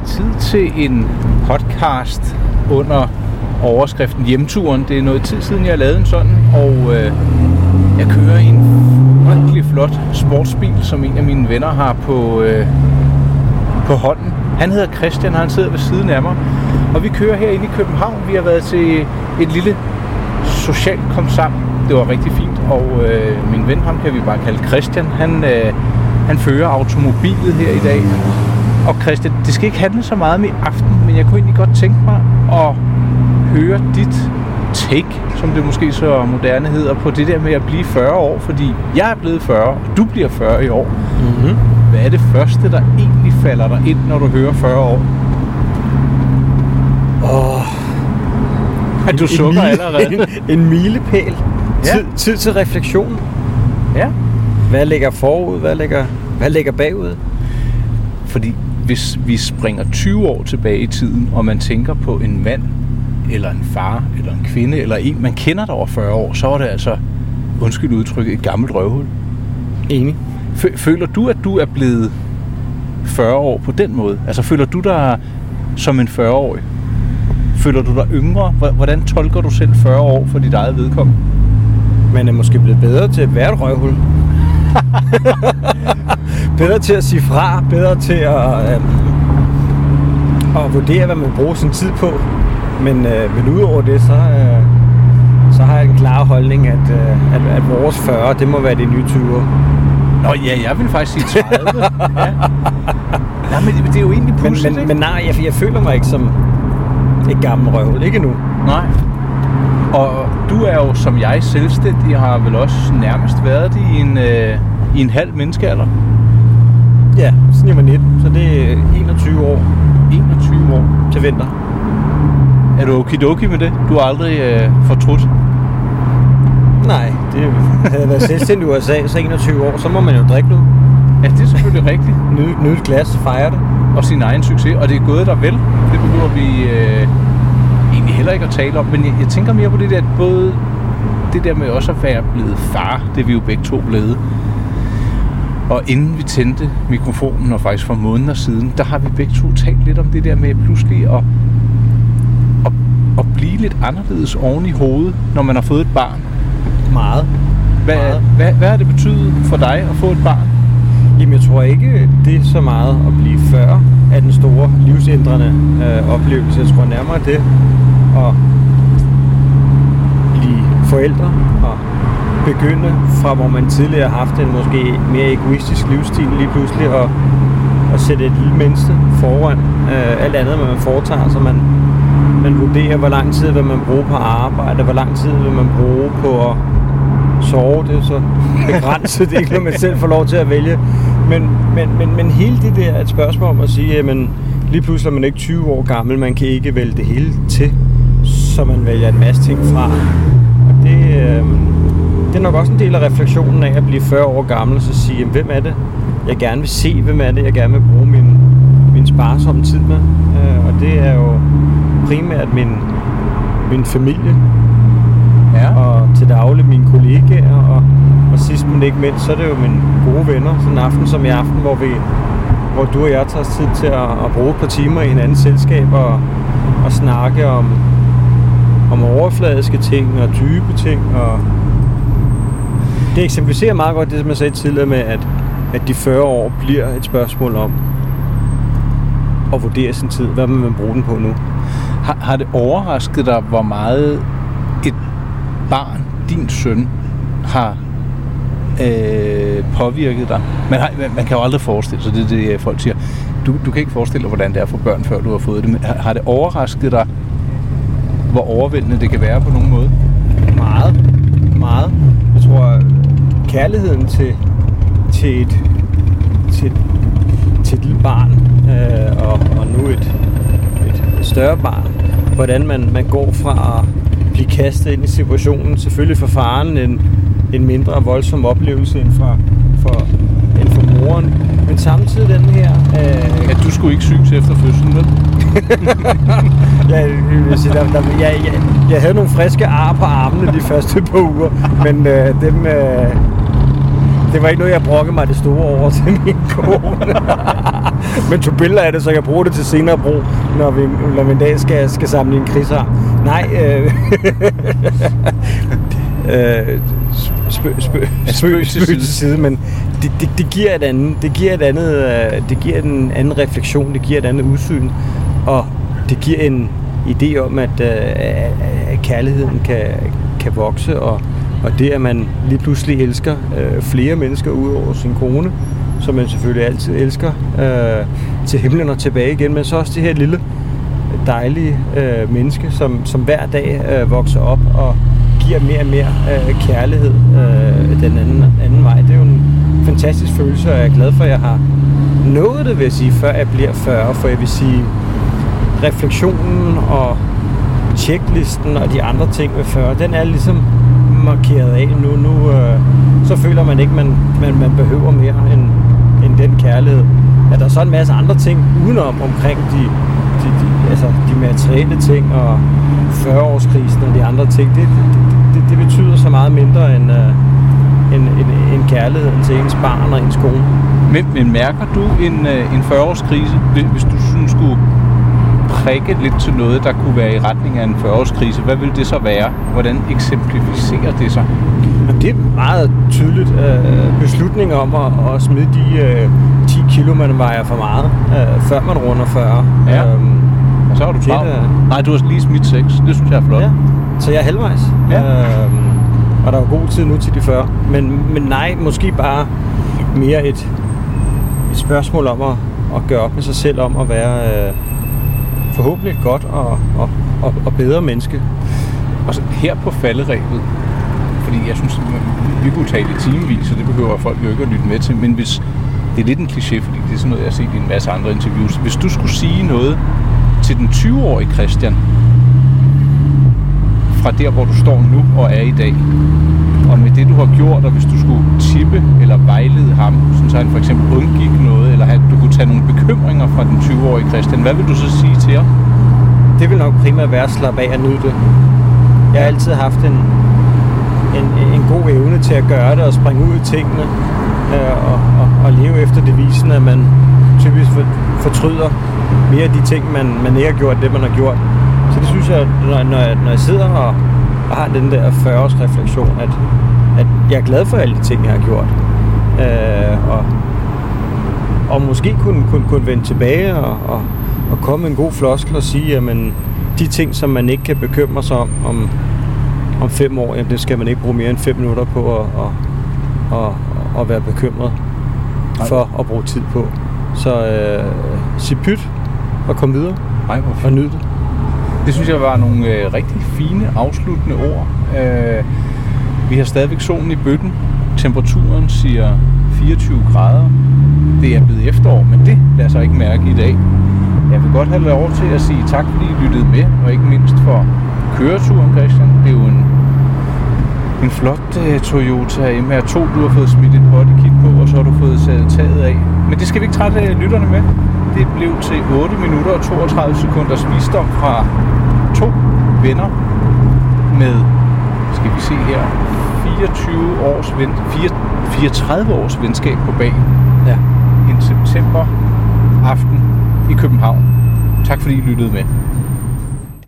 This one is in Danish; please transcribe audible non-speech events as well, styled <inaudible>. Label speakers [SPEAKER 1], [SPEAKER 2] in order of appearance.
[SPEAKER 1] øh, tid til en podcast under overskriften Hjemturen. Det er noget tid siden, jeg har lavet en sådan, og øh, jeg kører i en virkelig flot sportsbil, som en af mine venner har på, øh, på hånden. Han hedder Christian, og han sidder ved siden af mig. Og vi kører herinde i København. Vi har været til et lille socialt kom sammen. Det var rigtig fint, og øh, min ven, ham kan vi bare kalde Christian, han, øh, han fører automobilet her i dag. Og Christian, det skal ikke handle så meget om i aften, men jeg kunne egentlig godt tænke mig at høre dit take, som det måske så moderne hedder, på det der med at blive 40 år, fordi jeg er blevet 40, og du bliver 40 i år.
[SPEAKER 2] Mm-hmm.
[SPEAKER 1] Hvad er det første, der egentlig falder dig ind, når du hører 40 år?
[SPEAKER 2] Åh,
[SPEAKER 1] At du sukker
[SPEAKER 2] mile-
[SPEAKER 1] allerede.
[SPEAKER 2] en, <laughs> en milepæl.
[SPEAKER 1] Ja.
[SPEAKER 2] Tid, tid til refleksion.
[SPEAKER 1] Ja.
[SPEAKER 2] Hvad ligger forud? Hvad ligger, hvad ligger bagud?
[SPEAKER 1] Fordi hvis vi springer 20 år tilbage i tiden, og man tænker på en mand, eller en far, eller en kvinde, eller en, man kender der over 40 år, så er det altså, undskyld udtrykket, et gammelt røvhul.
[SPEAKER 2] Enig.
[SPEAKER 1] Fø- Føler du, at du er blevet 40 år på den måde? Altså føler du dig som en 40-årig? Føler du dig yngre? Hvordan tolker du selv 40 år for dit eget vedkommende?
[SPEAKER 2] Man er måske blevet bedre til at være et røvhul. <laughs> bedre til at sige fra, bedre til at, øh, at vurdere, hvad man bruger sin tid på. Men, øh, men udover det, så, øh, så har jeg en klar holdning, at, øh, at, at vores 40, det må være de nye 20'er.
[SPEAKER 1] Nå ja, jeg vil faktisk sige 30. ja. Nej, men det, det er jo egentlig
[SPEAKER 2] Men,
[SPEAKER 1] pudsigt,
[SPEAKER 2] men,
[SPEAKER 1] ikke?
[SPEAKER 2] men nej, jeg, jeg føler mig ikke som et gammelt røvhul. Ikke nu.
[SPEAKER 1] Nej. Og du er jo som jeg selvstændig, har vel også nærmest været det i en, øh, i en halv menneskealder.
[SPEAKER 2] Ja, siden jeg var 19, så det er 21 år
[SPEAKER 1] 21 år.
[SPEAKER 2] til vinter.
[SPEAKER 1] Er du okidoki med det? Du har aldrig øh, fortrudt?
[SPEAKER 2] Nej, det <laughs> havde været selvstændig i USA, så 21 år, så må man jo drikke nu.
[SPEAKER 1] Ja, det er selvfølgelig rigtigt. <laughs>
[SPEAKER 2] Nyde, nyde et glas fejre det.
[SPEAKER 1] Og sin egen succes. Og det er gået der vel. Det behøver vi øh, egentlig heller ikke at tale om. Men jeg, jeg tænker mere på det der, at både det der med også at være blevet far, det er vi jo begge to blevet. Og inden vi tændte mikrofonen, og faktisk for måneder siden, der har vi begge to talt lidt om det der med pludselig at, at, at blive lidt anderledes oven i hovedet, når man har fået et barn.
[SPEAKER 2] Meget.
[SPEAKER 1] Hvad,
[SPEAKER 2] Meget.
[SPEAKER 1] hvad, hvad har det betydet for dig at få et barn?
[SPEAKER 2] Jamen, jeg tror ikke, det er så meget at blive 40 af den store livsændrende øh, oplevelse. Jeg tror nærmere det at blive forældre og begynde fra, hvor man tidligere har haft en måske mere egoistisk livsstil lige pludselig at, at sætte et lille menneske foran øh, alt andet, hvad man foretager, så man, man vurderer, hvor lang tid vil man bruge på arbejde, hvor lang tid vil man bruge på at sove, det er så begrænset, det er ikke noget, man selv får lov til at vælge. Men, men, men, men hele det der er et spørgsmål om at sige, jamen lige pludselig er man ikke 20 år gammel, man kan ikke vælge det hele til, så man vælger en masse ting fra. Og det, øh, det er nok også en del af refleksionen af at blive 40 år gammel, og så sige, jamen, hvem er det, jeg gerne vil se, hvem er det, jeg gerne vil bruge min, min sparsomme tid med. Øh, og det er jo primært min, min familie,
[SPEAKER 1] Ja.
[SPEAKER 2] og til daglig mine kollegaer, og, og sidst men ikke mindst, så er det jo mine gode venner, sådan en aften som i aften, hvor vi hvor du og jeg tager os tid til at, at bruge et par timer i hinandens selskab og, og snakke om, om overfladiske ting og dybe ting. Og det eksemplificerer meget godt det, som jeg sagde tidligere med, at, at de 40 år bliver et spørgsmål om at vurdere sin tid. Hvad vil man bruge den på nu?
[SPEAKER 1] Har, har det overrasket dig, hvor meget et barn, din søn, har øh, påvirket dig? Man, har, man, man kan jo aldrig forestille sig, det er det, folk siger. Du, du kan ikke forestille dig, hvordan det er for børn, før du har fået det. Men har, har det overrasket dig, hvor overvældende det kan være på nogen måde?
[SPEAKER 2] Meget. Meget. Kærligheden til, til, et, til, til et lille barn, øh, og, og nu et, et større barn, hvordan man, man går fra at blive kastet ind i situationen, selvfølgelig for faren en, en mindre voldsom oplevelse end for, for, end for moren, men samtidig den her... Øh,
[SPEAKER 1] At du skulle ikke syges efter fødslen, vel? <laughs>
[SPEAKER 2] Ja, jeg, sige, der, der, jeg, jeg, jeg havde nogle friske ar på armene de første par uger, men øh, dem, øh, det var ikke noget, jeg brokkede mig det store over til min kone. <laughs> Men tog billeder af det, så jeg bruger det til senere brug, når vi, når vi en dag skal, skal samle en krigsar. Nej, øh, <laughs> øh, spøg, spøg, spøg, spøg til side, men det, det, det, giver et andet, det giver et andet, øh, det giver en anden refleksion, det giver et andet udsyn, og det giver en idé om, at, øh, at kærligheden kan, kan vokse, og, og det, at man lige pludselig elsker øh, flere mennesker ud over sin kone, som man selvfølgelig altid elsker, øh, til himlen og tilbage igen, men så også det her lille dejlige øh, menneske, som, som hver dag øh, vokser op og giver mere og mere øh, kærlighed øh, den anden, anden vej. Det er jo en fantastisk følelse, og jeg er glad for, at jeg har nået det, vil jeg sige, før jeg bliver 40, for jeg vil sige, refleksionen og checklisten og de andre ting ved 40, den er ligesom markeret af nu. Nu øh, så føler man ikke, man, man, man behøver mere end, end den kærlighed. Er der er så en masse andre ting udenom omkring de, de, de, altså de materielle ting og 40-årskrisen og de andre ting. Det, det, det, det betyder så meget mindre end, øh, end, end, end kærligheden til ens barn og ens kone.
[SPEAKER 1] Men, men mærker du en, øh, en 40-årskrise, hvis du sådan skulle prikke lidt til noget, der kunne være i retning af en 40-årskrise, hvad vil det så være? Hvordan eksemplificerer det sig?
[SPEAKER 2] Det er meget tydeligt øh, beslutning om at, at smide de øh, 10 kilo, man vejer for meget, øh, før man runder 40.
[SPEAKER 1] Ja.
[SPEAKER 2] Øhm,
[SPEAKER 1] så har du travlt. Nej, du har lige smidt 6. Det synes jeg er flot.
[SPEAKER 2] ja. Så jeg er halvvejs.
[SPEAKER 1] Ja.
[SPEAKER 2] Øhm, og der er god tid nu til de 40. Men, men nej, måske bare mere et, et spørgsmål om at, at gøre op med sig selv, om at være øh, forhåbentlig et godt og, og, og, og bedre menneske.
[SPEAKER 1] Og så her på falderæbet, fordi jeg synes, vi kunne tale i timevis, så det behøver folk jo ikke at lytte med til, men hvis, det er lidt en kliché, fordi det er sådan noget, jeg har set i en masse andre interviews. Hvis du skulle sige noget til den 20-årige Christian, fra der, hvor du står nu og er i dag, og med det, du har gjort, og hvis du skulle tippe eller vejlede ham, sådan så han for eksempel undgik noget, eller at du kunne tage nogle bekymringer fra den 20-årige Christian, hvad vil du så sige til ham?
[SPEAKER 2] det vil nok primært være at slappe af og nyde det. Jeg har altid haft en, en, en god evne til at gøre det og springe ud i tingene øh, og, og, og leve efter devisen, at man typisk fortryder mere af de ting, man, man ikke har gjort, det man har gjort. Så det synes jeg, når, når, jeg, når jeg sidder og, og har den der 40-års refleksion, at, at jeg er glad for alle de ting, jeg har gjort. Øh, og, og måske kunne, kunne, kunne vende tilbage og, og, og komme med en god floskel og sige, at de ting, som man ikke kan bekymre sig om om, om fem år, jamen, det skal man ikke bruge mere end fem minutter på at, at, at, at være bekymret
[SPEAKER 1] Nej.
[SPEAKER 2] for at bruge tid på. Så øh, sig pyt og kom videre
[SPEAKER 1] Ej, hvor
[SPEAKER 2] og nyd det.
[SPEAKER 1] Det synes jeg var nogle øh, rigtig fine afsluttende ord. Øh, vi har stadigvæk solen i bøtten. Temperaturen siger 24 grader. Det er blevet efterår, men det lader sig ikke mærke i dag. Jeg vil godt have lov til at sige tak, fordi I lyttede med, og ikke mindst for køreturen, Christian. Det er jo en, en flot uh, Toyota MR2, du har fået smidt et bodykit på, og så har du fået taget taget af. Men det skal vi ikke trætte øh, lytterne med. Det blev til 8 minutter og 32 sekunders visdom fra to venner med, skal vi se her, 24 års ven, 4, 34 års venskab på bagen.
[SPEAKER 2] Ja.
[SPEAKER 1] En september aften i København. Tak fordi I lyttede med.